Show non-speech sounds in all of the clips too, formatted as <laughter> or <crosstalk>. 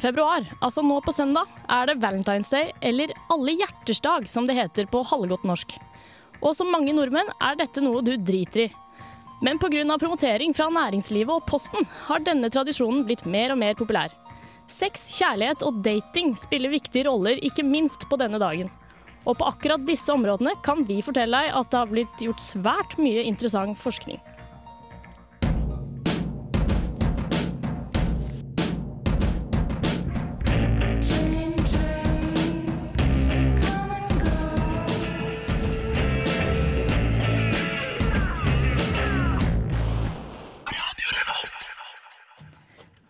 Februar, altså nå på søndag, er det Valentine's Day, eller Alle hjerters dag, som det heter på halvgodt norsk. Og som mange nordmenn er dette noe du driter i. Men pga. promotering fra næringslivet og Posten har denne tradisjonen blitt mer og mer populær. Sex, kjærlighet og dating spiller viktige roller, ikke minst på denne dagen. Og på akkurat disse områdene kan vi fortelle deg at det har blitt gjort svært mye interessant forskning.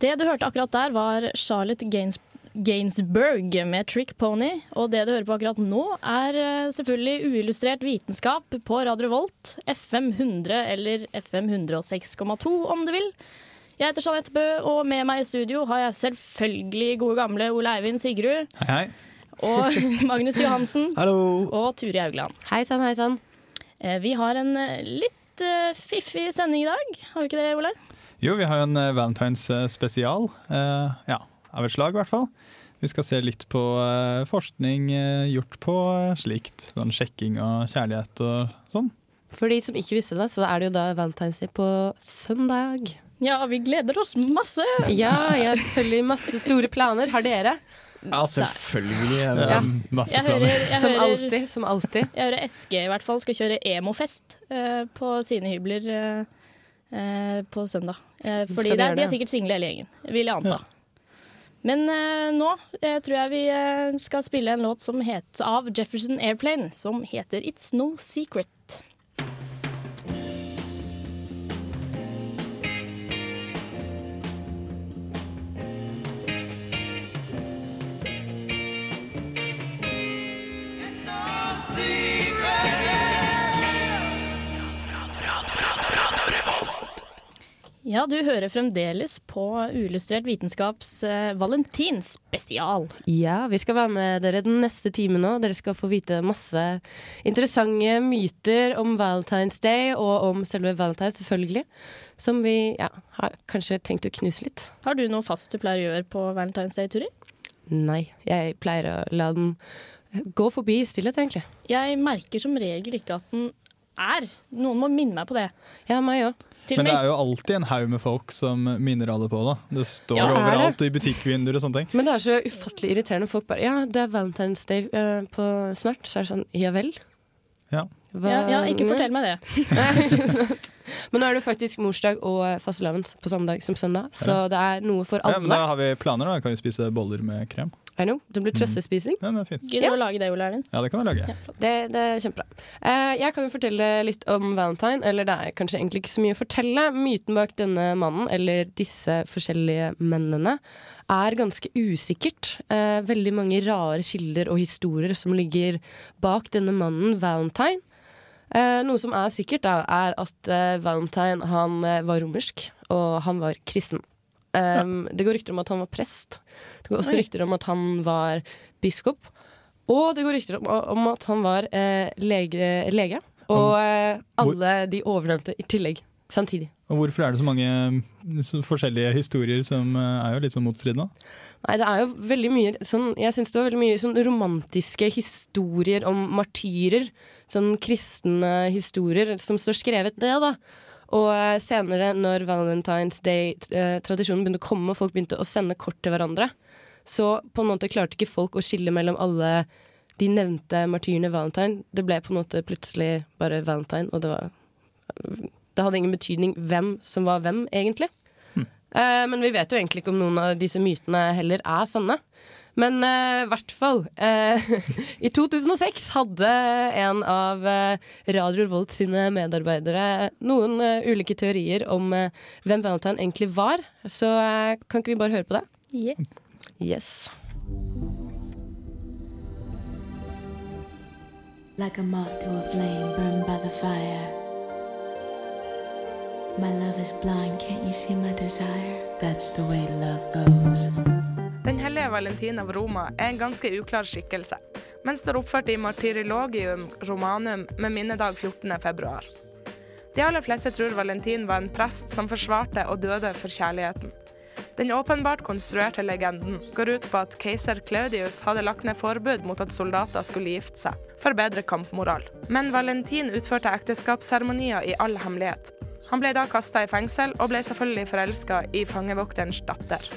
Det du hørte akkurat der, var Charlotte Gains Gainsburg med Trick Pony. Og det du hører på akkurat nå, er eh, selvfølgelig uillustrert vitenskap på Radio Volt. FM 100 eller FM 106,2 om du vil. Jeg heter Jeanette Bø, og med meg i studio har jeg selvfølgelig gode gamle Ole Eivind Sigrud. Hei, hei. Og <laughs> Magnus Johansen. Hallo! Og Turi Haugland. Hei sann, hei sann. Eh, vi har en eh, litt fiffig sending i dag, har vi ikke det, Ole? Jo, vi har jo en Valentines spesial. ja, av et slag i hvert fall. Vi skal se litt på forskning gjort på slikt. Sånn sjekking av kjærlighet og sånn. For de som ikke visste det, så er det jo da Valentine's Day på søndag. Ja, vi gleder oss masse! Ja, jeg har selvfølgelig masse store planer. Har dere? Ja, selvfølgelig. Ja. Masse Jeg hører, planer. jeg Som hører, alltid. Som alltid. Jeg hører Eske i hvert fall skal kjøre emofest uh, på sine hybler eh, eh, på søndag. Eh, fordi de det, de er sikkert single hele gjengen, vil jeg anta. Men eh, nå eh, tror jeg vi eh, skal spille en låt som het, av Jefferson Airplane som heter It's No Secret. Ja, du hører fremdeles på Uillustrert vitenskaps eh, valentinspesial. Ja, vi skal være med dere den neste timen nå. Dere skal få vite masse interessante myter om Valentine's Day, og om selve Valentine, selvfølgelig. Som vi ja, har kanskje tenkt å knuse litt. Har du noe fast du pleier å gjøre på Valentine's Day, Turi? Nei, jeg pleier å la den gå forbi i stillhet, egentlig. Jeg merker som regel ikke at den er. Noen må minne meg på det. Ja, meg òg. Til Men det er jo alltid en haug med folk som minner alle på det. Det står Ja, overalt det? og i butikkvinduer og sånne ting. Men det er så ufattelig irriterende. Folk bare Ja, det er Valentine's Day uh, på snart. Så er det sånn Ja vel? Ja. Hva- ja, ja, ikke fortell meg det. <laughs> Men nå er det faktisk morsdag og eh, fastelavn på samme dag som søndag, så det er noe for alle. Ja, men da har vi planer, da. Kan vi spise boller med krem? I know, det blir trøstespising. Ja, det er fint. Gidder Ja. du å lage det, Ole Eivind? Ja, det kan jeg lage. Ja. Det, det er kjempebra. Eh, jeg kan jo fortelle litt om Valentine, eller det er kanskje egentlig ikke så mye å fortelle. Myten bak denne mannen, eller disse forskjellige mennene, er ganske usikkert. Eh, veldig mange rare kilder og historier som ligger bak denne mannen, Valentine. Eh, noe som er sikkert, da, er at eh, Valentine han eh, var romersk, og han var kristen. Um, Det går rykter om at han var prest. Det går også Oi. rykter om at han var biskop. Og det går rykter om, om at han var eh, lege, lege. Og eh, alle de overnevnte i tillegg. Samtidig. Og hvorfor er det så mange så forskjellige historier som eh, er jo litt sånn motstridende? Nei, det er jo veldig mye sånn, Jeg syns det var veldig mye sånn romantiske historier om martyrer. Sånn kristne historier som står skrevet det, da. Og eh, senere, når Valentine's Day-tradisjonen begynte å komme, og folk begynte å sende kort til hverandre, så på en måte klarte ikke folk å skille mellom alle de nevnte martyrene Valentine. Det ble på en måte plutselig bare Valentine, og det var Det hadde ingen betydning hvem som var hvem, egentlig. Eh, men vi vet jo egentlig ikke om noen av disse mytene heller er sanne. Men eh, i hvert fall Uh, <laughs> I 2006 hadde en av uh, Radio Revolt sine medarbeidere noen ulike teorier om hvem Valentine egentlig var. Så kan ikke vi bare høre på det? Yeah. Yes. Like a moth to a flame burned by the fire. My love is blind, can't you see my desire? That's the way love goes. Den hellige Valentin av Roma er en ganske uklar skikkelse, men står oppført i Martyrilogium Romanum med minnedag 14. februar. De aller fleste tror Valentin var en prest som forsvarte og døde for kjærligheten. Den åpenbart konstruerte legenden går ut på at keiser Claudius hadde lagt ned forbud mot at soldater skulle gifte seg, for bedre kampmoral. Men Valentin utførte ekteskapsseremonier i all hemmelighet. Han ble da kasta i fengsel, og ble selvfølgelig forelska i fangevokterens datter.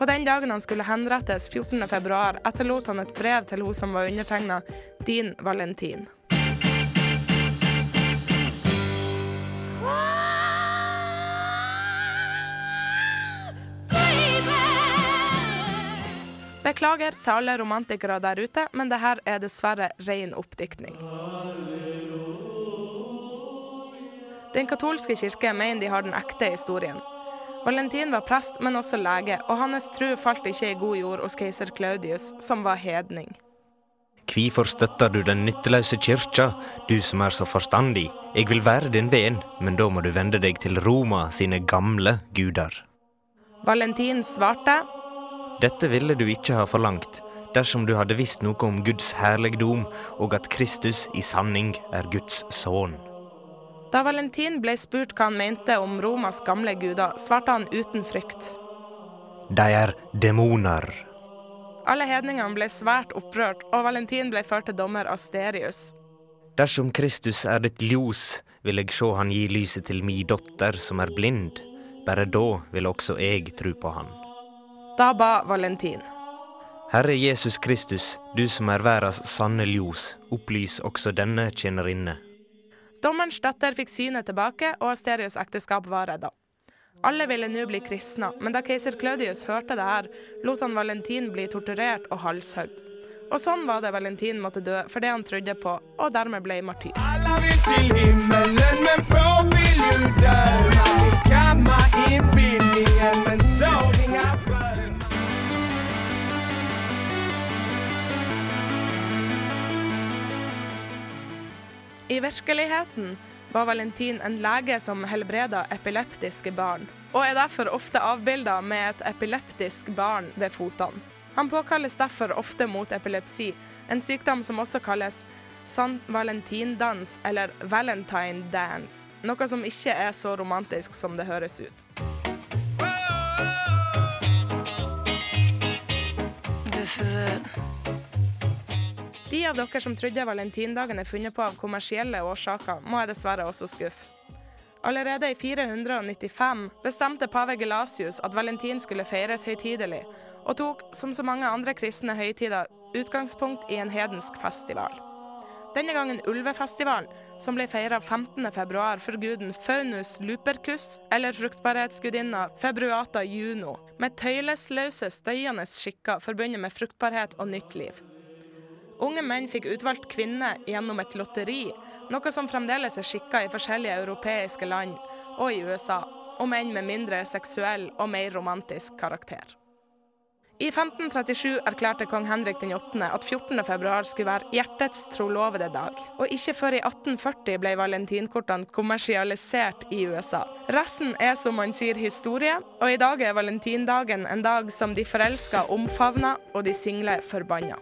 På den dagen han skulle henrettes, 14.2, etterlot han et brev til hun som var undertegna 'Din Valentin'. Beklager til alle romantikere der ute, men det her er dessverre ren oppdiktning. Den katolske kirke mener de har den ekte historien. Valentin var prest, men også lege, og hans tru falt ikke i god jord hos keiser Claudius, som var hedning. Hvorfor støtter du den nytteløse kirka, du som er så forstandig? Jeg vil være din venn, men da må du vende deg til Roma sine gamle guder. Valentin svarte Dette ville du ikke ha forlangt, dersom du hadde visst noe om Guds herligdom, og at Kristus i sanning er Guds sønn. Da Valentin ble spurt hva han mente om Romas gamle guder, svarte han uten frykt. De er demoner. Alle hedningene ble svært opprørt, og Valentin ble ført til dommer Asterius. Dersom Kristus er ditt ljos, vil jeg sjå han gi lyset til mi dotter som er blind. Bare da vil også jeg tro på han. Da ba Valentin. Herre Jesus Kristus, du som er verdens sanne ljos, opplys også denne tjenerinne. Dommerens datter fikk synet tilbake, og Asterius' ekteskap var redda. Alle ville nå bli kristna, men da keiser Claudius hørte det her, lot han Valentin bli torturert og halshøgd. Og sånn var det Valentin måtte dø for det han trodde på, og dermed ble martyr. Alla vil til himmelen men få vil ju dø. Kamma inbildningen men så I virkeligheten var Valentin en lege som helbreda epileptiske barn, og er derfor ofte avbilda med et epileptisk barn ved fotene. Han påkalles derfor ofte mot epilepsi, en sykdom som også kalles San Valentindans eller Valentine dance, noe som ikke er så romantisk som det høres ut. De av dere som trodde valentindagen er funnet på av kommersielle årsaker, må jeg dessverre også skuffe. Allerede i 495 bestemte pave Gelasius at valentin skulle feires høytidelig, og tok, som så mange andre kristne høytider, utgangspunkt i en hedensk festival. Denne gangen ulvefestivalen, som ble feira 15.2 for guden Faunus lupercus, eller fruktbarhetsgudinna Februata juno, med tøylesløse, støyende skikker forbundet med fruktbarhet og nytt liv. Unge menn fikk utvalgt kvinner gjennom et lotteri, noe som fremdeles er skikka i forskjellige europeiske land og i USA, om enn med mindre seksuell og mer romantisk karakter. I 1537 erklærte kong Henrik den 8. at 14. februar skulle være hjertets trolovede dag, og ikke før i 1840 ble valentinkortene kommersialisert i USA. Resten er som man sier historie, og i dag er valentindagen en dag som de forelska omfavner og de single forbanna.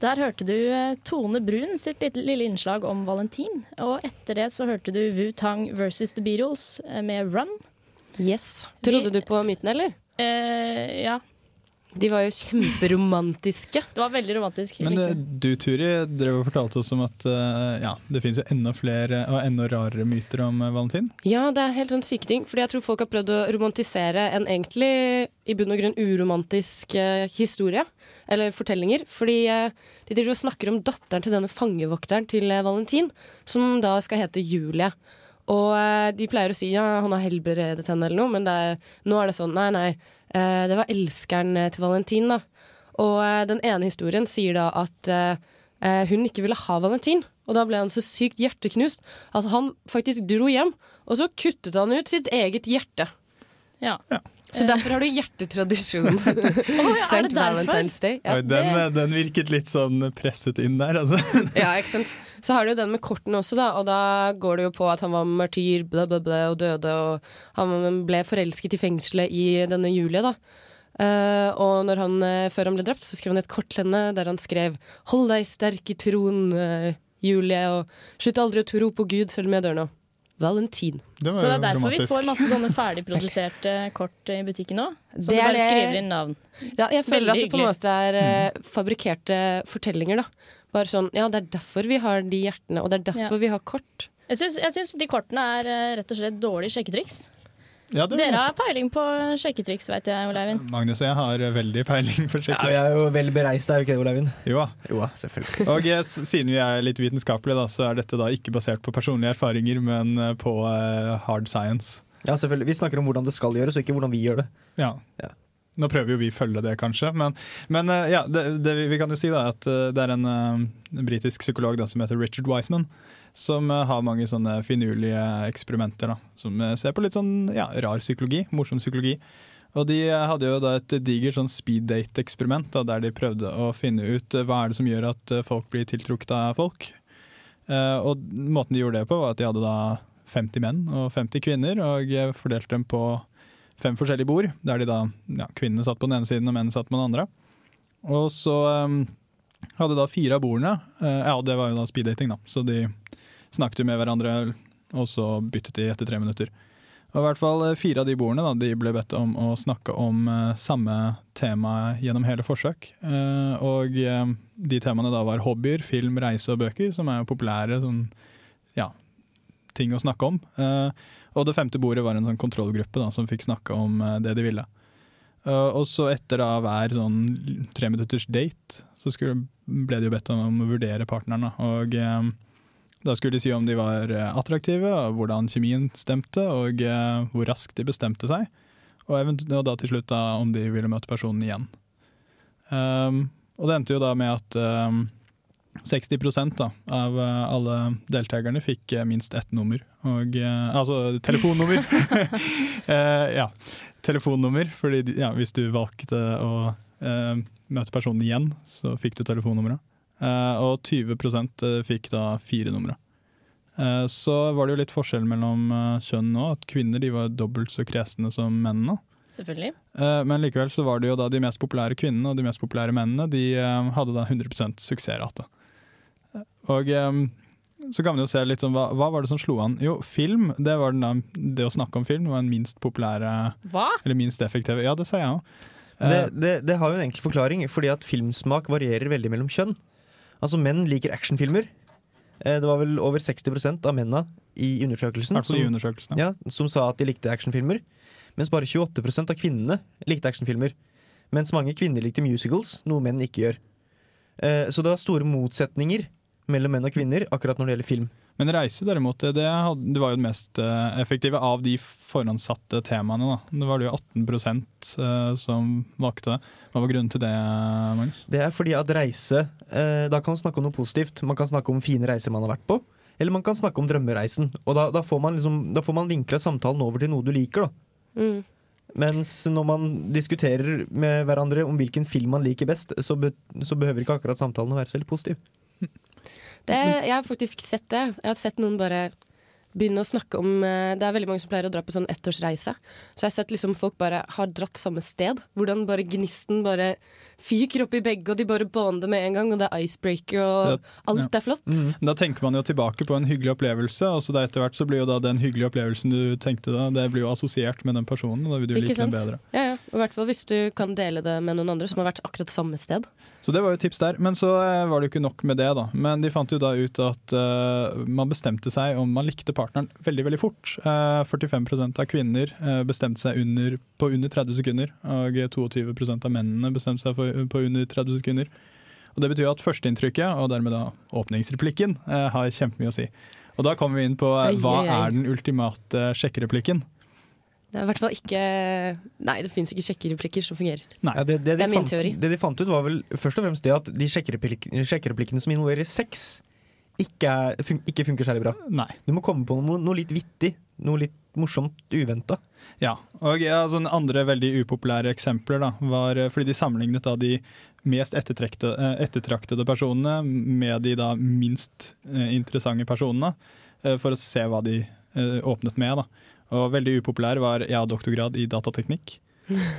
Der hørte du eh, Tone Brun sitt lille, innslag om valentin. Og etter det så hørte du Wu-Tang versus The Beatles eh, med Run. Yes. Trodde du på myten, eller? Eh, ja. De var jo kjemperomantiske. Det var veldig romantisk. Men eh, det. du Turi drev og fortalte oss om at uh, ja, det finnes jo enda flere og enda rarere myter om eh, valentin. Ja, det er helt sånn syke ting. Fordi jeg tror folk har prøvd å romantisere en egentlig i bunn og grunn uromantisk uh, historie. Eller fortellinger. Fordi uh, de driver og snakker om datteren til denne fangevokteren til eh, Valentin, som da skal hete Julie. Og eh, de pleier å si ja, han har helbredet henne eller noe, men det er, nå er det sånn nei, nei. eh, det var elskeren eh, til Valentin, da. Og den ene historien sier da at hun ikke ville ha Valentin. Og da ble han så sykt hjerteknust at han faktisk dro hjem, og så kuttet han ut sitt eget hjerte. Ja. Ja. Så derfor har du hjertetradisjon. <laughs> oh, ja, St. Valentine's Day. Ja. Oi, den, eh, den virket litt sånn presset inn der, altså. <laughs> ja, ikke sant. Så har du jo den med kortene også, da, og da går det jo på at han var martyr, bla, bla, bla, og døde, og han ble forelsket i fengselet i denne Julie, da. Uh, og når han, eh, før han ble drept, så skrev han et kort til henne der han skrev 'Hold deg sterk i troen, uh, Julie', og 'Slutt aldri å tro på Gud selv om jeg dør nå'. Valentin. Det Så det er derfor derfor vi får masse sånne <laughs> ferdigproduserte kort i butikken nå? Som Det du bare det- skriver inn navn. Ja, jeg føler Veldig at det på en måte er eh, fabrikkerte fortellinger, da. Bare sånn, ja, det er derfor vi har de hjertene, og det er derfor Ja. vi har kort. Jeg syns, de kortene er eh, rett og slett dårlig sjekketriks. Ja, det Dere har peiling på sjekketriks, vet jeg, Ole Eivind. Magnus og jeg har veldig peiling på Ja, skikkelig. vi er jo vel bereist, er vi ikke det, Ole Eivind? Jo da. Jo selvfølgelig. Og eh, siden vi er litt vitenskapelige, da, så er dette da ikke basert på personlige erfaringer, men eh, på uh, hard science. Ja, selvfølgelig. Vi snakker om hvordan det skal gjøres, og ikke hvordan vi gjør det. Ja. Ja. Nå prøver jo vi å følge det, kanskje, men, men eh, ja, det, det vi, kan jo si da at eh, det er en, eh, en britisk psykolog da, som heter Richard Wiseman, som eh, har mange sånne finurlige eksperimenter, da, som eh, ser på litt sånn ja, rar psykologi, morsom psykologi. Og de eh, hadde jo da et digert sånn speed date-eksperiment, der de prøvde å finne ut eh, hva er det som gjør at eh, folk blir tiltrukket av folk. Eh, og måten de gjorde det på, var at de hadde da 50 menn og 50 kvinner, og eh, fordelte dem på fem forskjellige bord, der de da, ja, kvinnene satt på den ene siden og mennene satt på den andre. Og så um, hadde da fire av bordene, uh, ja, det var jo da speeddating, da, så de snakket jo med hverandre, og så byttet de etter tre minutter. Og i hvert fall eh, fire av de bordene da, de ble bedt om å snakke om uh, samme tema gjennom hele forsøk. Uh, og eh, de temaene da var hobbyer, film, reise og bøker, som er jo populære sånn, ja, ting å snakke om. Eh, og det femte bordet var en sånn kontrollgruppe da, som fikk snakke om eh, det de ville. Eh, og så etter da hver sånn treminutters date, så skulle, ble de jo bedt om å vurdere partneren. Og eh, da skulle de si om de var attraktive, hvordan kjemien stemte, og hvor raskt de bestemte seg. Og, og da til slutt da om de ville møte personen igjen. Um, og det endte jo da med at um, 60 da, av eh, alle deltakerne fikk eh, minst ett nummer. Og, eh, altså telefonnummer. <laughs> Eh, ja, telefonnummer. Fordi ja, hvis du valgte å eh, møte personen igjen, så fikk du telefonnummeret. Eh, og 20 eh, fikk da fire numre. Så var det jo litt forskjell mellom kjønn nå. At kvinner de var dobbelt så kresne som mennene. Selvfølgelig. Men likevel så var det jo da de mest populære kvinnene og de mest populære mennene de hadde da 100% suksessrate. Eh, Og um, så kan man jo se litt sånn, hva, hva var det som slo an? Jo, film, det var den det å snakke om film var den minst populære, Hva? eller minst effektive. Ja, det sa jeg òg. Det, det, det har jo en enkel forklaring, fordi at filmsmak varierer veldig mellom kjønn. Altså Menn liker actionfilmer. Eh, Det var vel over 60 av mennene i undersøkelsen altså, som, i undersøkelsen. ja, som sa at de likte actionfilmer. Mens bare 28% av kvinnene likte actionfilmer. Mens mange kvinner likte musicals, noe menn ikke gjør. Eh, Så det var store motsetninger mellom menn og kvinner akkurat når det gjelder film. Men reise derimot, det, det, hadde, det var jo det mest eh, effektive av de forhåndssatte temaene. Da. Det var det jo 18 eh, som valgte det. Hva var grunnen til det, Magnus? Det er fordi at reise eh, Da kan man snakke om noe positivt. Man kan snakke om fine reiser man har vært på. Eller man kan snakke om drømmereisen. Og da, da får man, liksom, da får man vinkla samtalen over til noe du liker. da Mm. Mens når man diskuterer med hverandre om hvilken film man liker best, så, be, så behøver ikke akkurat samtalen å være så veldig positiv. <laughs> Det, jeg har faktisk sett det. Jeg har sett noen bare begynne å snakke om eh, Det er veldig mange som pleier å dra på sånn ettårsreise. Så jeg har sett liksom folk bare har dratt samme sted. Hvordan bare gnisten bare fyker i begge, og de bare bonder med en gang. Og det er icebreaker, og Ja, alt er flott. Da tenker man jo tilbake på en hyggelig opplevelse, og så etter hvert så blir jo da den hyggelige opplevelsen du tenkte da, det blir jo assosiert med den personen, og da vil du like den bedre. Ja, ja. I hvert fall hvis du kan dele det med noen andre som har vært akkurat samme sted. Så det var jo tips der. Men så eh, var det jo ikke nok med det, da. Men de fant jo da ut at uh, man bestemte seg om man likte partneren veldig veldig fort. Uh, 45% av kvinner uh, bestemte seg under, på under 30 sekunder, og 22% av mennene bestemte seg for, på under 30 sekunder. Og Det betyr at førsteinntrykket, og dermed da åpningsreplikken, eh, har kjempemye å si. Og Da kommer vi inn på eh, hva er den ultimate sjekkereplikken. Det er i hvert fall ikke Nei, det fins ikke sjekkereplikker som fungerer. Nei, det, det, Det er min fant, teori. det de fant ut, var vel først og fremst det at de sjekkereplikkene, sjekkereplikkene som involverer sex, ikke, er, fun ikke funker særlig bra. Nei. Du må komme på noe, noe litt vittig, noe litt morsomt, uventa. Ja, og ja, sånne andre veldig upopulære eksempler da, var eh, fordi de sammenlignet da de mest eh, ettertraktede personene med de da minst eh, interessante personene, for å se hva de åpnet med. da. Og veldig upopulær var jeg har doktorgrad i datateknikk.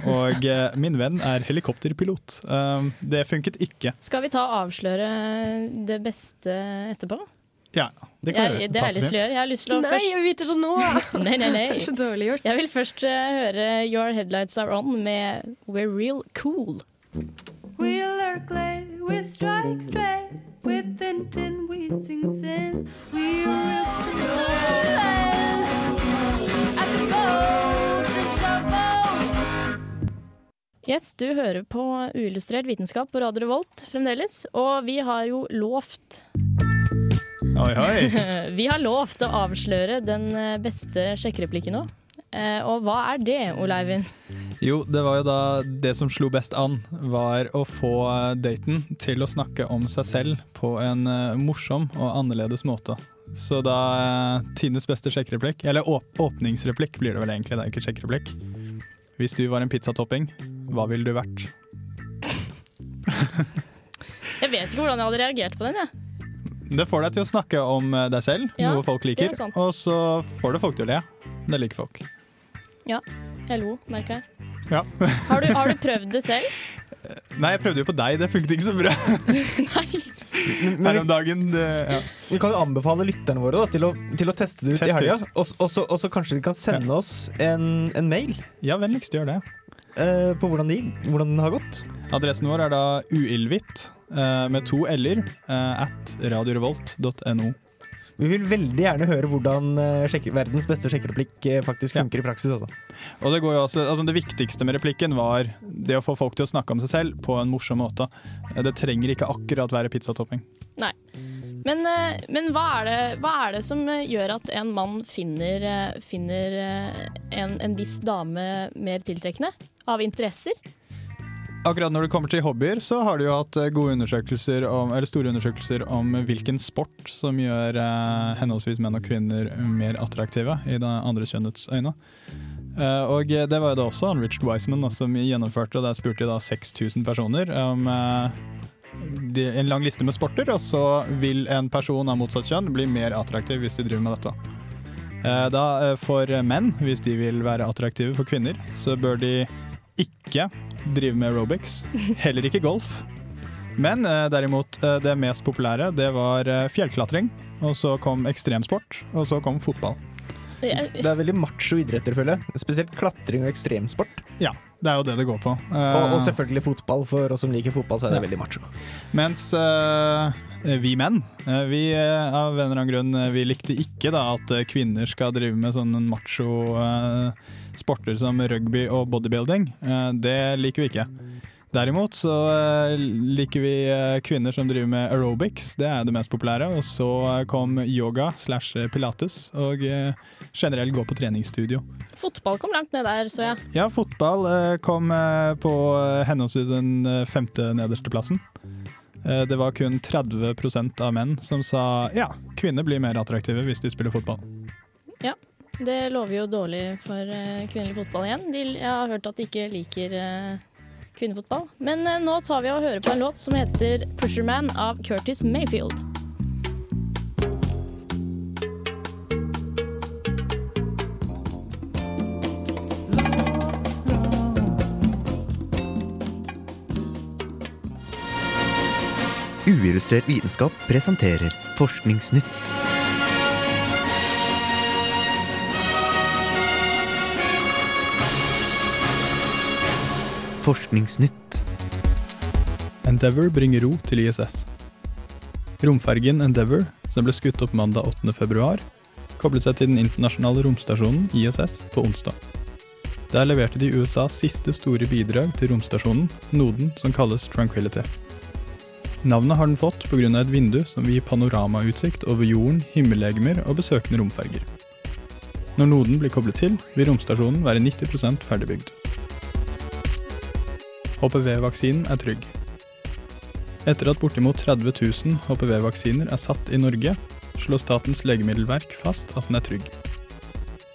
Og min venn er helikopterpilot. Det funket ikke. Skal vi ta avsløre det beste etterpå? Ja, det kan Jeg, jeg, det har jeg lyst til å gjøre. Jeg har lyst til å Nei, først jeg vil vite det nå! <laughs> Nei, nei, nei. Det er så dårlig gjort. Jeg vil først uh, høre Your Headlights Are On med We're Real Cool. We lurk late, we strike straight. With intent we sing sin. We the at the golden shovel. Yes, du hører på uillustrert vitenskap på Radio Revolt fremdeles. Og vi har jo lovt Oi, oi. <laughs> Vi har lovt å avsløre den eh, beste sjekkereplikken nå. Eh, og hva er det, Ole Eivind? Jo, det var jo da det som slo best an, var å få daten til å snakke om seg selv på en eh, morsom og annerledes måte. Så da eh, Tines beste sjekkereplikk, eller åp åpningsreplikk blir det vel egentlig, det er ikke sjekkereplikk. Hvis du var en pizzatopping, hva ville du vært? Jeg vet ikke hvordan jeg hadde reagert på den. jeg. Det får deg til å snakke om eh, deg selv, Ja, noe folk liker, er og så får det folk til å le. Det liker folk. Jeg lo, merker jeg. Ja. Har du, har du <laughs> prøvd det selv? Nei, jeg prøvde jo på deg, det funket ikke så bra <laughs> Nei. her om dagen. Det, ja. vi kan jo anbefale lytterne våre da, til, å, til å teste det ut Test i helga. Og så kanskje de kan sende oss en, en mail ja, vennligst gjør det. Uh, på hvordan, de, hvordan den har gått. Adressen vår er da uillhvitt med to l-er eh, at radiorevolt.no. Vi vil veldig gjerne høre hvordan eh, verdens beste sjekkereplikk faktisk funker Ja. i praksis. Også. Og det, går jo også, altså det viktigste med replikken var det å få folk til å snakke om seg selv på en morsom måte. Eh, Det trenger ikke akkurat være pizzatopping. Men, eh, men hva, er det, hva er det som eh, gjør at en mann finner, eh, finner eh, en, en viss dame mer tiltrekkende? Av interesser? Akkurat når det kommer til hobbyer, så har du jo hatt eh, gode undersøkelser om, eller store undersøkelser om hvilken sport som gjør eh, henholdsvis menn og kvinner mer attraktive i det andre kjønnets øyne. Eh, og det var jo da også han Richard Wiseman da, som gjennomførte, og der spurte de da 6000 personer om eh, de, en lang liste med sporter, og så vil en person av motsatt kjønn bli mer attraktiv hvis de driver med dette. Eh, Da eh, For menn, hvis de vil være attraktive for kvinner, så bør de ikke drive med aerobics. Heller ikke golf. Men eh, derimot, eh, det mest populære det var eh, fjellklatring. Og så kom ekstremsport, og så kom fotball. Det er veldig macho idretter, føler jeg. Spesielt klatring og ekstremsport. Ja, det er jo det det går på. Eh, Og, og selvfølgelig fotball. For oss som liker fotball, så er det Ja. veldig macho. Mens eh, vi menn, eh, vi eh, av en eller annen grunn, eh, vi likte ikke da at eh, kvinner skal drive med sånne macho eh, sporter som rugby og bodybuilding. Eh, det liker vi ikke. Derimot så eh, liker vi eh, kvinner som driver med aerobics, det er det mest populære. Og så eh, kom yoga slash pilates og eh, generelt gå på treningsstudio. fotball kom langt ned der, så jeg. Ja, fotball eh, kom eh, på eh, henholdsvis den eh, femte nederste plassen. Eh, Det var kun 30% av menn som sa ja, kvinner blir mer attraktive hvis de spiller fotball. Ja, Det lover jo dårlig for eh, kvinnelig fotball igjen. De, jeg har hørt at de ikke liker eh, kvinnefotball. Men nå tar vi og hører på en låt som heter 'Pusherman' av Curtis Mayfield. Uillustrert vitenskap presenterer Forskningsnytt. Forskningsnytt. Endeavour bringer ro til ISS. Romfergen Endeavour, som ble skutt opp mandag 8. februar, koblet seg til den internasjonale romstasjonen ISS på onsdag. Der leverte de USAs siste store bidrag til romstasjonen, noden som kalles Tranquility. Navnet har den fått pga. et vindu som vil gi panoramautsikt over jorden, himmellegemer og besøkende romferger. Når noden blir koblet til, vil romstasjonen være 90 ferdigbygd. HPV-vaksinen er trygg. Etter at bortimot 30 000 HPV-vaksiner er satt i Norge, slår Statens legemiddelverk fast at den er trygg.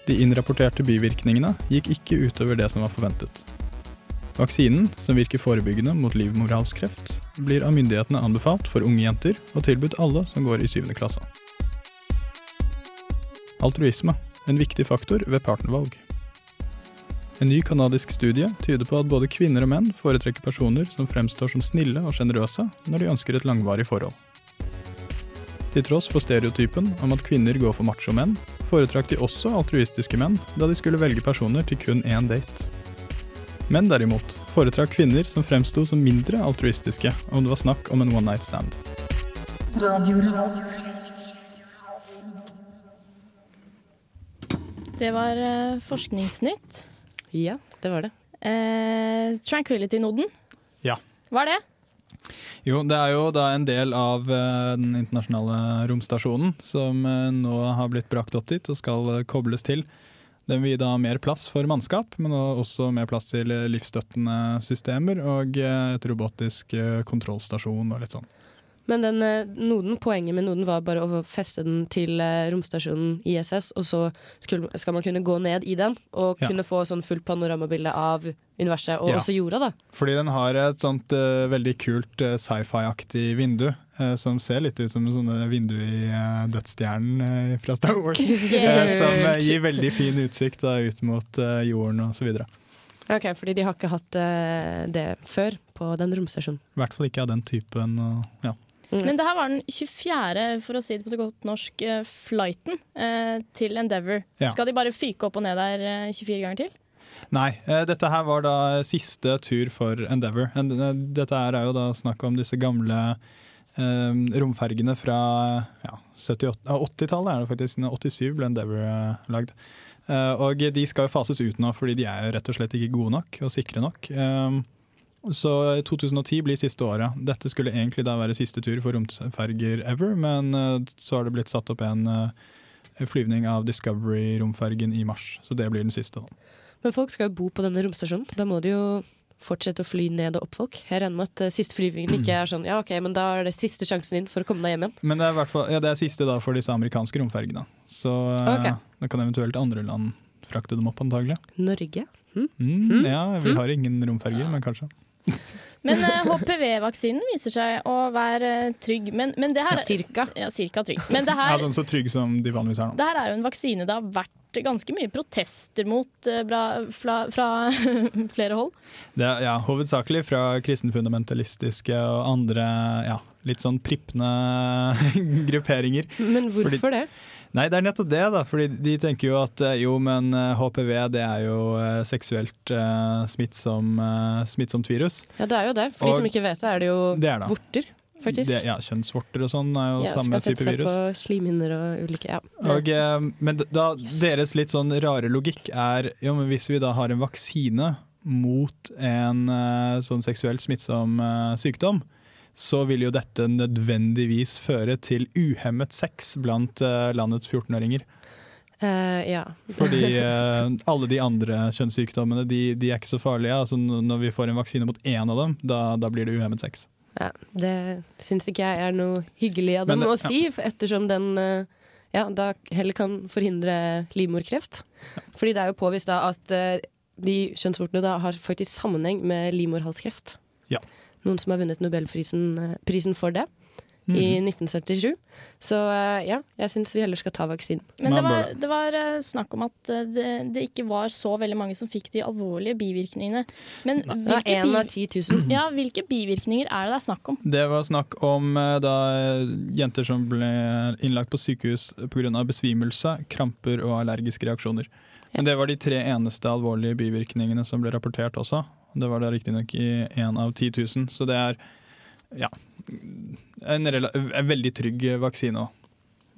De innrapporterte bivirkningene gikk ikke utover det som var forventet. Vaksinen, som virker forebyggende mot livmorhalskreft, blir av myndighetene anbefalt for unge jenter og tilbudt alle som går i syvende klasse. Altruisme, en viktig faktor ved partnervalg. En ny kanadisk studie tyder på at både kvinner og menn foretrekker personer som fremstår som snille og sjenerøse når de ønsker et langvarig forhold. Til tross for stereotypen om at kvinner går for macho menn, foretrakk de også altruistiske menn da de skulle velge personer til kun én date. Menn derimot foretrakk kvinner som fremsto som mindre altruistiske om det var snakk om en one night stand. Det var eh, Forskningsnytt. Ja, det var det. Eh, Tranquility-noden. Ja. Hva er det? Jo, det er jo da en del av eh, den internasjonale romstasjonen som eh, nå har blitt brakt opp dit og skal kobles til. Den vil gi da mer plass for mannskap, men også mer plass til eh, livsstøttende systemer og eh, et robotisk eh, kontrollstasjon og litt sånn. Men den noden, poenget med noden var bare å feste den til romstasjonen ISS, og så skulle, skal man kunne gå ned i den og Ja. kunne få sånn fullt panoramabilde av universet, og Ja. også jorda, da. Fordi den har et sånt uh, veldig kult uh, sci-fi-aktig vindu, som ser litt ut som en sånne vindu i eh, Dødsstjernen eh, fra Star Wars. <laughs> eh, som eh, gir veldig fin utsikt da, ut mot eh, jorden osv. I Ok, Fordi de har ikke hatt eh, det før på den romstasjonen. hvert fall ikke av den typen. Og, ja. Men det her var den 24., for å si det på så godt norsk, eh, flighten eh, til Endeavour. Ja. Skal de bare fyke opp og ned der eh, 24 ganger til? Nei, eh, dette her var da siste tur for Endeavour. Eh, dette her er jo da snakk om disse gamle eh, romfergene fra ja, 78 ah, 80-tallet, er det faktisk. 87 ble Endeavour eh, lagd. Eh, og de skal jo fases ut nå, fordi de er jo rett og slett ikke gode nok og sikre nok. Eh, så 2010 blir siste året. Dette skulle egentlig da være siste tur for romferger ever, men eh, så har det blitt satt opp en flyvning av Discovery-romfergen i mars. Så det blir den siste. da. Men folk skal jo bo på denne romstasjonen. Da må de jo fortsette å fly ned og opp folk. Jeg regner med at eh, siste flyvingen ikke er sånn ja ok, men da er det siste sjansen din for å komme deg hjem igjen. Men det er, hvert fall, ja, det er siste da for disse amerikanske romfergene. Så eh, Ok. da kan eventuelt andre land frakte dem opp, antagelig. Norge? Mm. Mm, ja, vi har ingen romferger, men kanskje. Men uh, HPV-vaksinen viser seg å være eh, trygg. Men, men det her Cirka. Ja, cirka trygg. Men det Ja, sånn så trygg som de vanligvis er nå. det her er jo en vaksine det har vært ganske mye protester mot eh, bra, fra, fra <laughs> flere hold. Det ja, hovedsakelig fra kristenfundamentalistiske og andre ja, litt sånn prippende <laughs> grupperinger. Men hvorfor Fordi- det? Nei, det er nettopp det, da. Fordi de tenker jo at eh, jo, men eh, HPV det er jo eh, seksuelt uh, smittsom, uh, smittsomt virus. Ja, det er jo det. For de som ikke vet det, er det jo Det er det. vorter, faktisk. Det, ja, kjønnsvorter og sånn er jo Ja, samme skal sette seg på slimhinner og ulike ja. Og, eh, men da, deres litt sånn rare logikk er jo, men hvis vi da har en vaksine mot en eh, sånn seksuelt smittsom eh, sykdom, så vil jo dette nødvendigvis føre til uhemmet sex blant landets 14-åringer. Uh, ja. Fordi uh, <laughs> alle de andre kjønnssykdommene de, de er ikke så farlige. Altså, når vi får en vaksine mot én av dem, da, da blir det uhemmet sex. Ja. Det syns ikke jeg er noe hyggelig av dem det- å si, ettersom den eh, ja, da heller kan forhindre livmorkreft. Fordi det er jo påvist da at eh, de kjønnsvortene da har faktisk sammenheng med livmorhalskreft. Ja. Noen som har vunnet Nobelprisen eh, prisen for det Mhm. i 1977. Så eh, ja, jeg syns vi heller skal ta vaksinen. Men det var, det var eh, snakk om at eh, det, det ikke var så veldig mange som fikk de alvorlige bivirkningene. Men Det var hvilke, av bi 10 000. ja, hvilke bivirkninger er det det er snakk om? Det var snakk om da jenter som ble innlagt på sykehus pga. besvimelse, kramper og allergiske reaksjoner. Men det var de tre eneste alvorlige bivirkningene som ble rapportert også. Det var da riktignok i én av 10 000, så det er ja, en, en veldig trygg vaksine òg.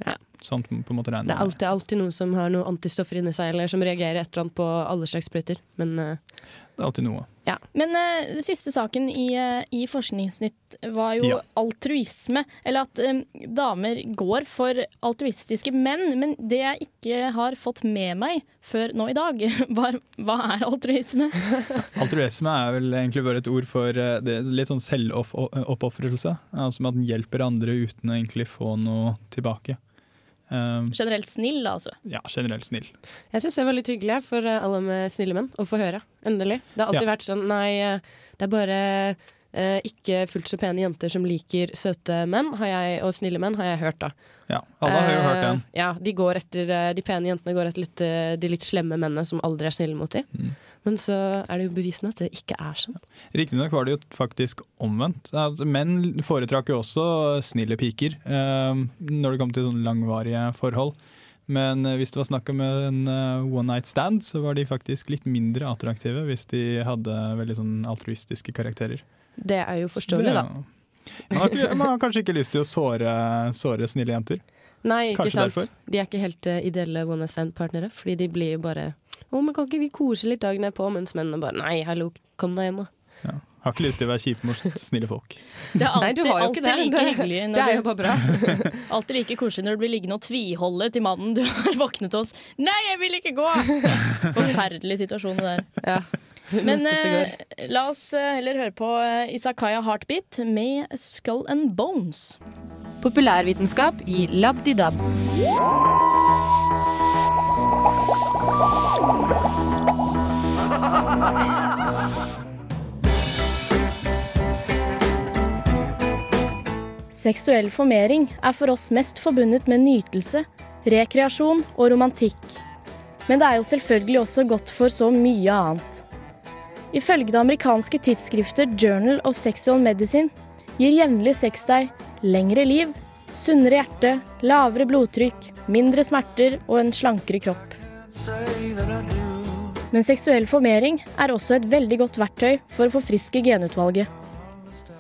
Ja. Sånn Det er alltid, alltid noen som har noen antistoffer inni seg, eller som reagerer et eller annet på alle slags sprøyter. Men eh, Det er alltid noe. Ja. Men uh, den siste saken i, uh, i Forskningsnytt var jo Ja. altruisme. Eller at um, damer går for altruistiske menn. Men det jeg ikke har fått med meg før nå i dag, <laughs> var hva er altruisme? <laughs> Altruisme er vel egentlig bare et ord for uh, det, litt sånn selvoppofrelse. Altså at en hjelper andre uten å egentlig få noe tilbake. Um, Generelt snill, da, altså. ja, generelt snill. jeg syns det var litt hyggelig for eh, alle med snille menn å få høre. Endelig. Det har alltid Ja. vært sånn nei, eh, det er bare eh, ikke fullt så pene jenter som liker søte menn har jeg, og snille menn, har jeg hørt da. Ja, alle har jo hørt den. Eh, Ja, de, går etter, de pene jentene går etter litt, de litt slemme mennene som aldri er snille mot dem. Mm. Men så er det jo bevisende at det ikke er sånn. Riktignok var det jo faktisk omvendt. Altså, menn foretrakk jo også snille piker um, når det kom til sånne langvarige forhold. Men eh, hvis det var snakk om en eh, one night stand, så var de faktisk litt mindre attraktive hvis de hadde veldig sånn altruistiske karakterer. Det er jo forståelig, da. Man har, ikke, man har kanskje ikke lyst til å såre, såre snille jenter. Nei, ikke Kanskje sant. derfor. De er ikke helt eh, ideelle one night stand-partnere, fordi de blir jo bare Å, men kan ikke vi kose litt dagen på? Mens mennene bare Nei, hallo, kom deg hjem, da. Ja. Har ikke lyst til å være kjipe mot snille folk. Det er <laughs> Nei, alltid, du har jo ikke alltid det. like Det- hyggelig. Det er jo bare bra. <laughs> alltid like koselig når du blir liggende og tviholde til mannen du har våknet hos. 'Nei, jeg vil ikke gå!' <laughs> Forferdelig situasjon det der. Ja. Men eh, la oss eh, heller høre på eh, Isakaya Heartbeat med 'Skull and Bones'. Populærvitenskap i Labdidab. Seksuell formering er for oss mest forbundet med nytelse, rekreasjon og romantikk. Men det er jo selvfølgelig også godt for så mye annet. Ifølge det amerikanske tidsskriftet Journal of Sexual Medicine gir jevnlig sex deg lengre liv, sunnere hjerte, lavere blodtrykk, mindre smerter og en slankere kropp. Men seksuell formering er også et veldig godt verktøy for å forfriske genutvalget.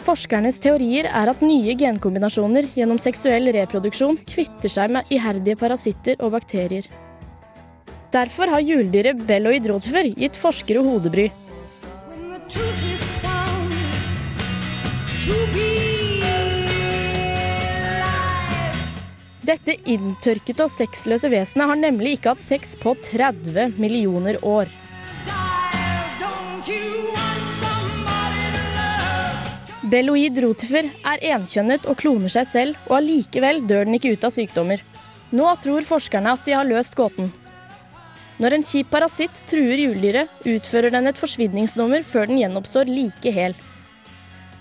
Forskernes teorier er at nye genkombinasjoner gjennom seksuell reproduksjon kvitter seg med iherdige parasitter og bakterier. Derfor har hjuldyret Belloid rotifer gitt forskere hodebry. Dette inntørkete og sexløse vesenet har nemlig ikke hatt sex på 30 millioner år. Belloid rotifer er enkjønnet og kloner seg selv, og allikevel dør den ikke ut av sykdommer. Nå tror forskerne at de har løst gåten. Når en kjip parasitt truer hjuldyret, utfører den et forsvinningsnummer før den gjenoppstår like hel.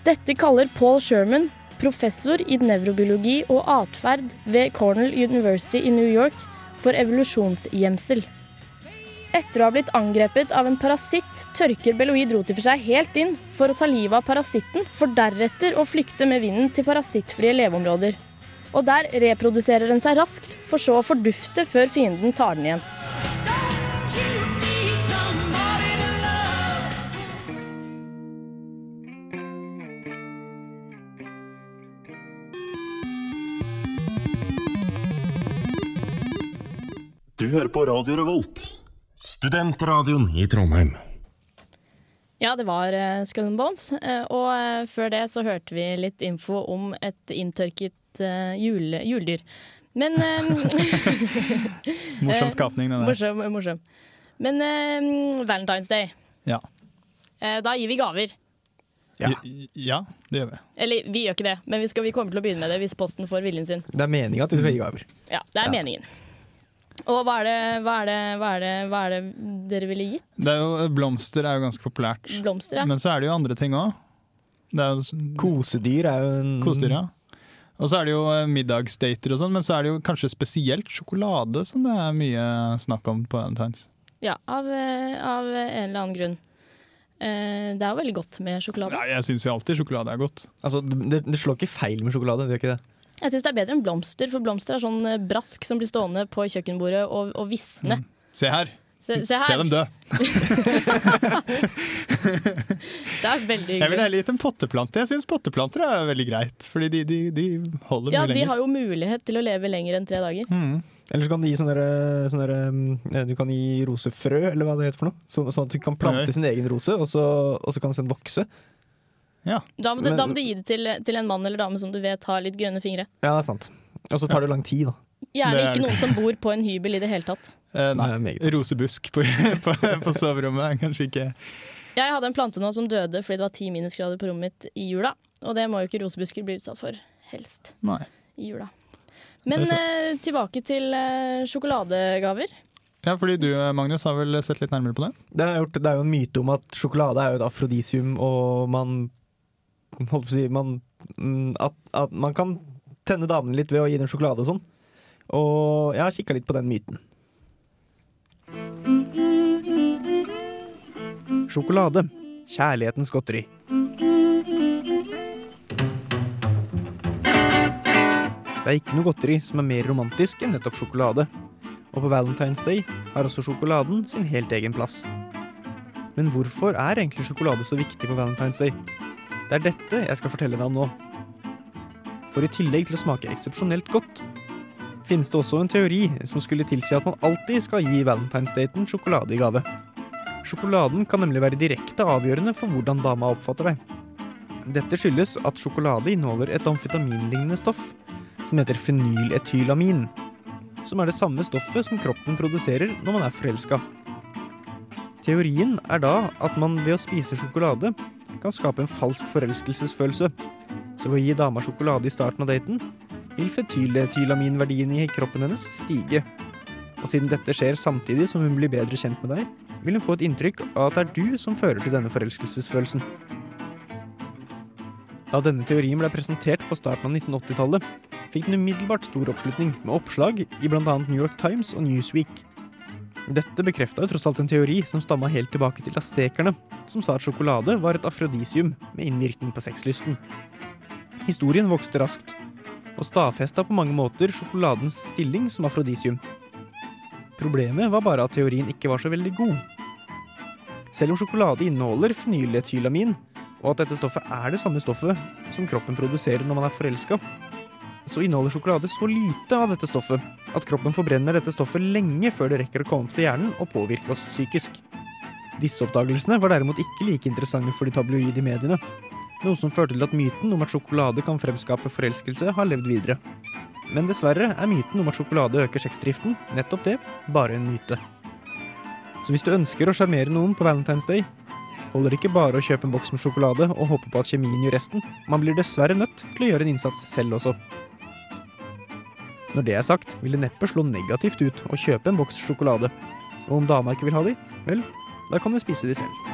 Dette kaller Paul Sherman, professor i nevrobiologi og atferd ved Cornell University i New York, for evolusjonsgjemsel. Etter å ha blitt angrepet av en parasitt, tørker Beloid rotifer seg helt inn for å ta livet av parasitten, for deretter å flykte med vinden til parasittfrie leveområder. Og der reproduserer den seg raskt, for så å fordufte før fienden tar den igjen. Du hører på Radio Revolt, studentradioen i Trondheim. Ja, det var uh, Skull and Bones. Uh, og uh, før det så hørte vi litt info om et inntørket uh, jule, juledyr. Men eh, <laughs> Morsom skapning, den der. <laughs> Morsom. morsom. Men eh, Valentine's Day, Ja. eh, da gir vi gaver. Ja. Ja, det gjør vi. Eller vi gjør ikke det, men vi, skal, vi kommer til å begynne med det hvis Posten får viljen sin. Det er meninga at vi skal gi gaver. Ja, det er Ja. meningen. Og hva er, det, hva, er det, hva, er det, hva er det dere ville gitt? Det er jo, blomster er jo ganske populært. Blomster, ja. Men så er det jo andre ting òg. Kosedyr er jo en Kosedyr, ja. Og så er det jo eh, middagsdater og sånn, men så er det jo kanskje spesielt sjokolade som det er mye snakk om på Valentine's. Ja, av, eh, av en eller annen grunn. Eh, Det er jo veldig godt med sjokolade. Nei, jeg syns jo alltid sjokolade er godt. Altså, det, det slår ikke feil med sjokolade. Det gjør ikke det. Jeg syns det er bedre enn blomster, for blomster er sånn eh, brask som blir stående på kjøkkenbordet og, og visne. Se her! Se, se Se dem dø. <laughs> Det er veldig Jeg ville hyggelig. heller gitt en potteplante. Jeg syns potteplanter er veldig greit, fordi de, de, de holder Ja, mye de har jo mulighet til å leve lenger enn tre dager. Mm. Eller så kan du gi sånne, sånne mm, Du kan gi rosefrø, eller hva det heter for noe. Så, sånn at du kan plante sin egen rose, og så, og så kan den vokse. Ja. Da må, du, Men- da må du gi det til, til en mann eller dame som du vet har litt grønne fingre. Ja, det er sant. Og så tar det lang tid, da. Gjerne er ikke noen som bor på en hybel i det hele tatt. <laughs> Eh, nei, sant. rosebusk på, <laughs> på, på soverommet er kanskje ikke Jeg hadde en plante nå som døde fordi det var ti minusgrader på rommet mitt i jula. Og det må jo ikke rosebusker bli utsatt for, helst, Nei. i jula. Men eh, tilbake til eh, sjokoladegaver. Ja, fordi du, Magnus, har vel sett litt nærmere på det? Det er, gjort, det er jo en myte om at sjokolade er jo et afrodisium, og man <laughs> Holdt på å si man, mm, at, at man kan tenne damene litt ved å gi dem sjokolade og sånn. Og jeg har kikka litt på den myten. Sjokolade. Kjærlighetens godteri. Det er ikke noe godteri som er mer romantisk enn nettopp sjokolade. Og på Valentine's Day har også sjokoladen sin helt egen plass. Men hvorfor er egentlig sjokolade så viktig på Valentine's Day? Det er dette jeg skal fortelle deg om nå. For i tillegg til å smake eksepsjonelt godt, finnes det også en teori som skulle tilsi at man alltid skal gi valentinsdaten sjokolade i gave. Sjokoladen kan nemlig være direkte avgjørende for hvordan dama oppfatter deg. Dette skyldes at sjokolade inneholder et amfetaminlignende stoff som heter fenyletylamin, som er det samme stoffet som kroppen produserer når man er forelska. Teorien er da at man ved å spise sjokolade kan skape en falsk forelskelsesfølelse. Så ved å gi dama sjokolade i starten av daten, vil fetyletylaminverdien i kroppen hennes stige. Og siden dette skjer samtidig som hun blir bedre kjent med deg, vil hun få et inntrykk av at det er du som fører til denne forelskelsesfølelsen. Da denne teorien ble presentert på starten av 1980-tallet, fikk den umiddelbart stor oppslutning, med oppslag i bl.a. New York Times og Newsweek. Dette bekrefta tross alt en teori som stamma helt tilbake til astekerne, som sa at sjokolade var et afrodisium med innvirkning på sexlysten. Historien vokste raskt, og stadfesta på mange måter sjokoladens stilling som afrodisium. Problemet var bare at teorien ikke var så veldig god. Selv om sjokolade inneholder fenyletylamin, og at dette stoffet er det samme stoffet som kroppen produserer når man er forelska, så inneholder sjokolade så lite av dette stoffet at kroppen forbrenner dette stoffet lenge før det rekker å komme opp til hjernen og påvirke oss psykisk. Disse oppdagelsene var derimot ikke like interessante for de tabloide mediene, noe som førte til at myten om at sjokolade kan fremskape forelskelse, har levd videre. Men dessverre er myten om at sjokolade øker sexdriften, nettopp det, bare en myte. Så hvis du ønsker å sjarmere noen på Valentine's Day, holder det ikke bare å kjøpe en boks med sjokolade og håpe på at kjemien gjør resten, man blir dessverre nødt til å gjøre en innsats selv også. Når det er sagt, vil det neppe slå negativt ut å kjøpe en boks sjokolade. Og om dama ikke vil ha de, vel, da kan du spise de selv.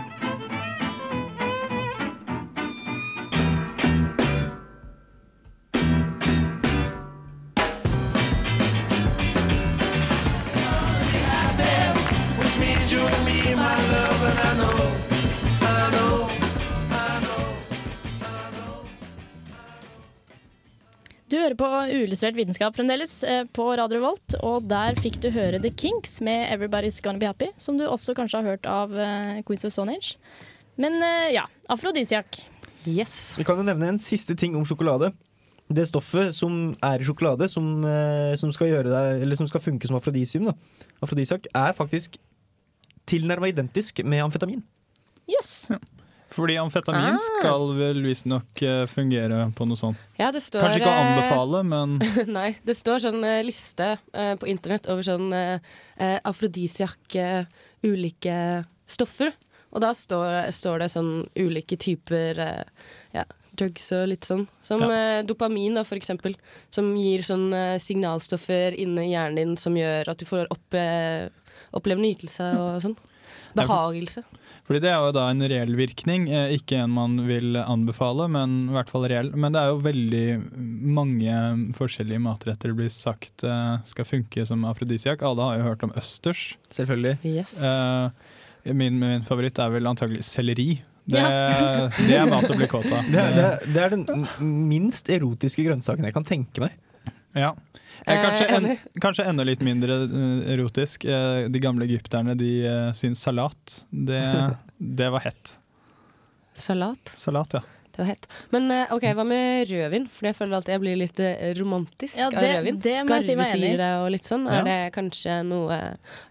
På Uillustrert vitenskap fremdeles eh, på Radio Volt, og der fikk du høre The Kinks med 'Everybody's Gonna Be Happy', som du også kanskje har hørt av eh, Queens of Stone Age. Men eh, ja, afrodisiak. Yes. Vi kan jo nevne en siste ting om sjokolade. Det stoffet som er i sjokolade, som, som, skal, eller som skal funke som afrodisium, da. afrodisiak, er faktisk tilnærma identisk med amfetamin. Jøss. Fordi amfetamin Ah. skal vel visstnok eh, fungere på noe sånt. Ja, det står Kanskje ikke å eh, anbefale, men <laughs> Nei, det står sånn eh, liste på internett over sånn afrodisiak ulike stoffer. Og da står, står det sånn ulike typer ja, drugs og litt sånn. Som eh, dopamin, da, for eksempel. Som gir sånn signalstoffer inni hjernen din som gjør at du får opple oppleve nytelse og sånn. Behagelse. Fordi det er jo da en reell virkning, eh, ikke en man vil anbefale, men i hvert fall reell. Men det er jo veldig mange forskjellige matretter det blir sagt eh, skal funke som afrodisiak. Alle har jo hørt om østers. Selvfølgelig. Yes. Eh, min, min favoritt er vel antagelig selleri. Det, Ja. <laughs> det er mat å bli kåt av. Det, er- det, det er den minst erotiske grønnsaken jeg kan tenke meg. Ja. Eh, kanskje, en, kanskje enda litt mindre eh, erotisk. Eh, de gamle egypterne de syns salat, det, <laughs> det var hett. Salat. Salat, ja. Det var hett. Men ok, hva med rødvin? For jeg føler alltid jeg blir litt romantisk Ja, av det- rødvin. det må jeg si meg enig i. Og litt sånn. Ja. Er det kanskje noe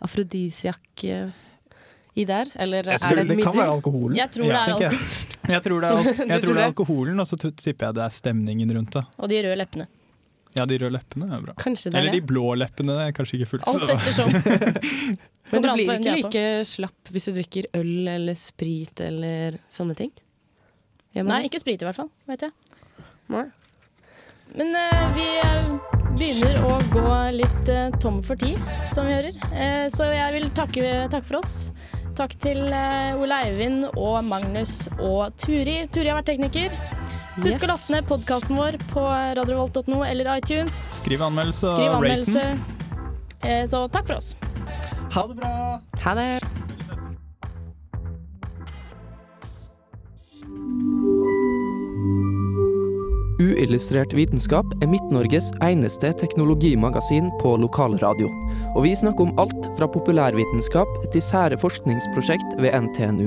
afrodisiak i der? Eller Jeg er det det kan være alkoholen. Jeg tror er tror det er, al- jeg tror det er <laughs> alkoholen, og så sipper tipper jeg det er stemningen rundt det. Og de røde leppene. Ja, de røde leppene er bra. Kanskje det er Eller de blå leppene, det er kanskje ikke fullt Alt ettersom. <laughs> Men du blir ikke like slapp hvis du drikker øl eller sprit eller sånne ting? Nei, ikke sprit i hvert fall, vet jeg. Nei. Men uh, vi eh, begynner å gå litt uh, tom for tid, som vi hører. Uh, så jeg vil takke, takke for oss. Takk til Ole Eivind og Magnus og Turi. Turi har vært tekniker. Husk Yes. å laste ned podkasten vår på radiovolt.no eller iTunes. Skriv anmeldelse og Skriv anmeldelse. den. Eh, så takk for oss. Ha det bra! Ha det. Uillustrert vitenskap er Midt-Norges eneste teknologimagasin på lokalradio. Og vi snakker om alt fra populærvitenskap til sære forskningsprosjekt ved NTNU.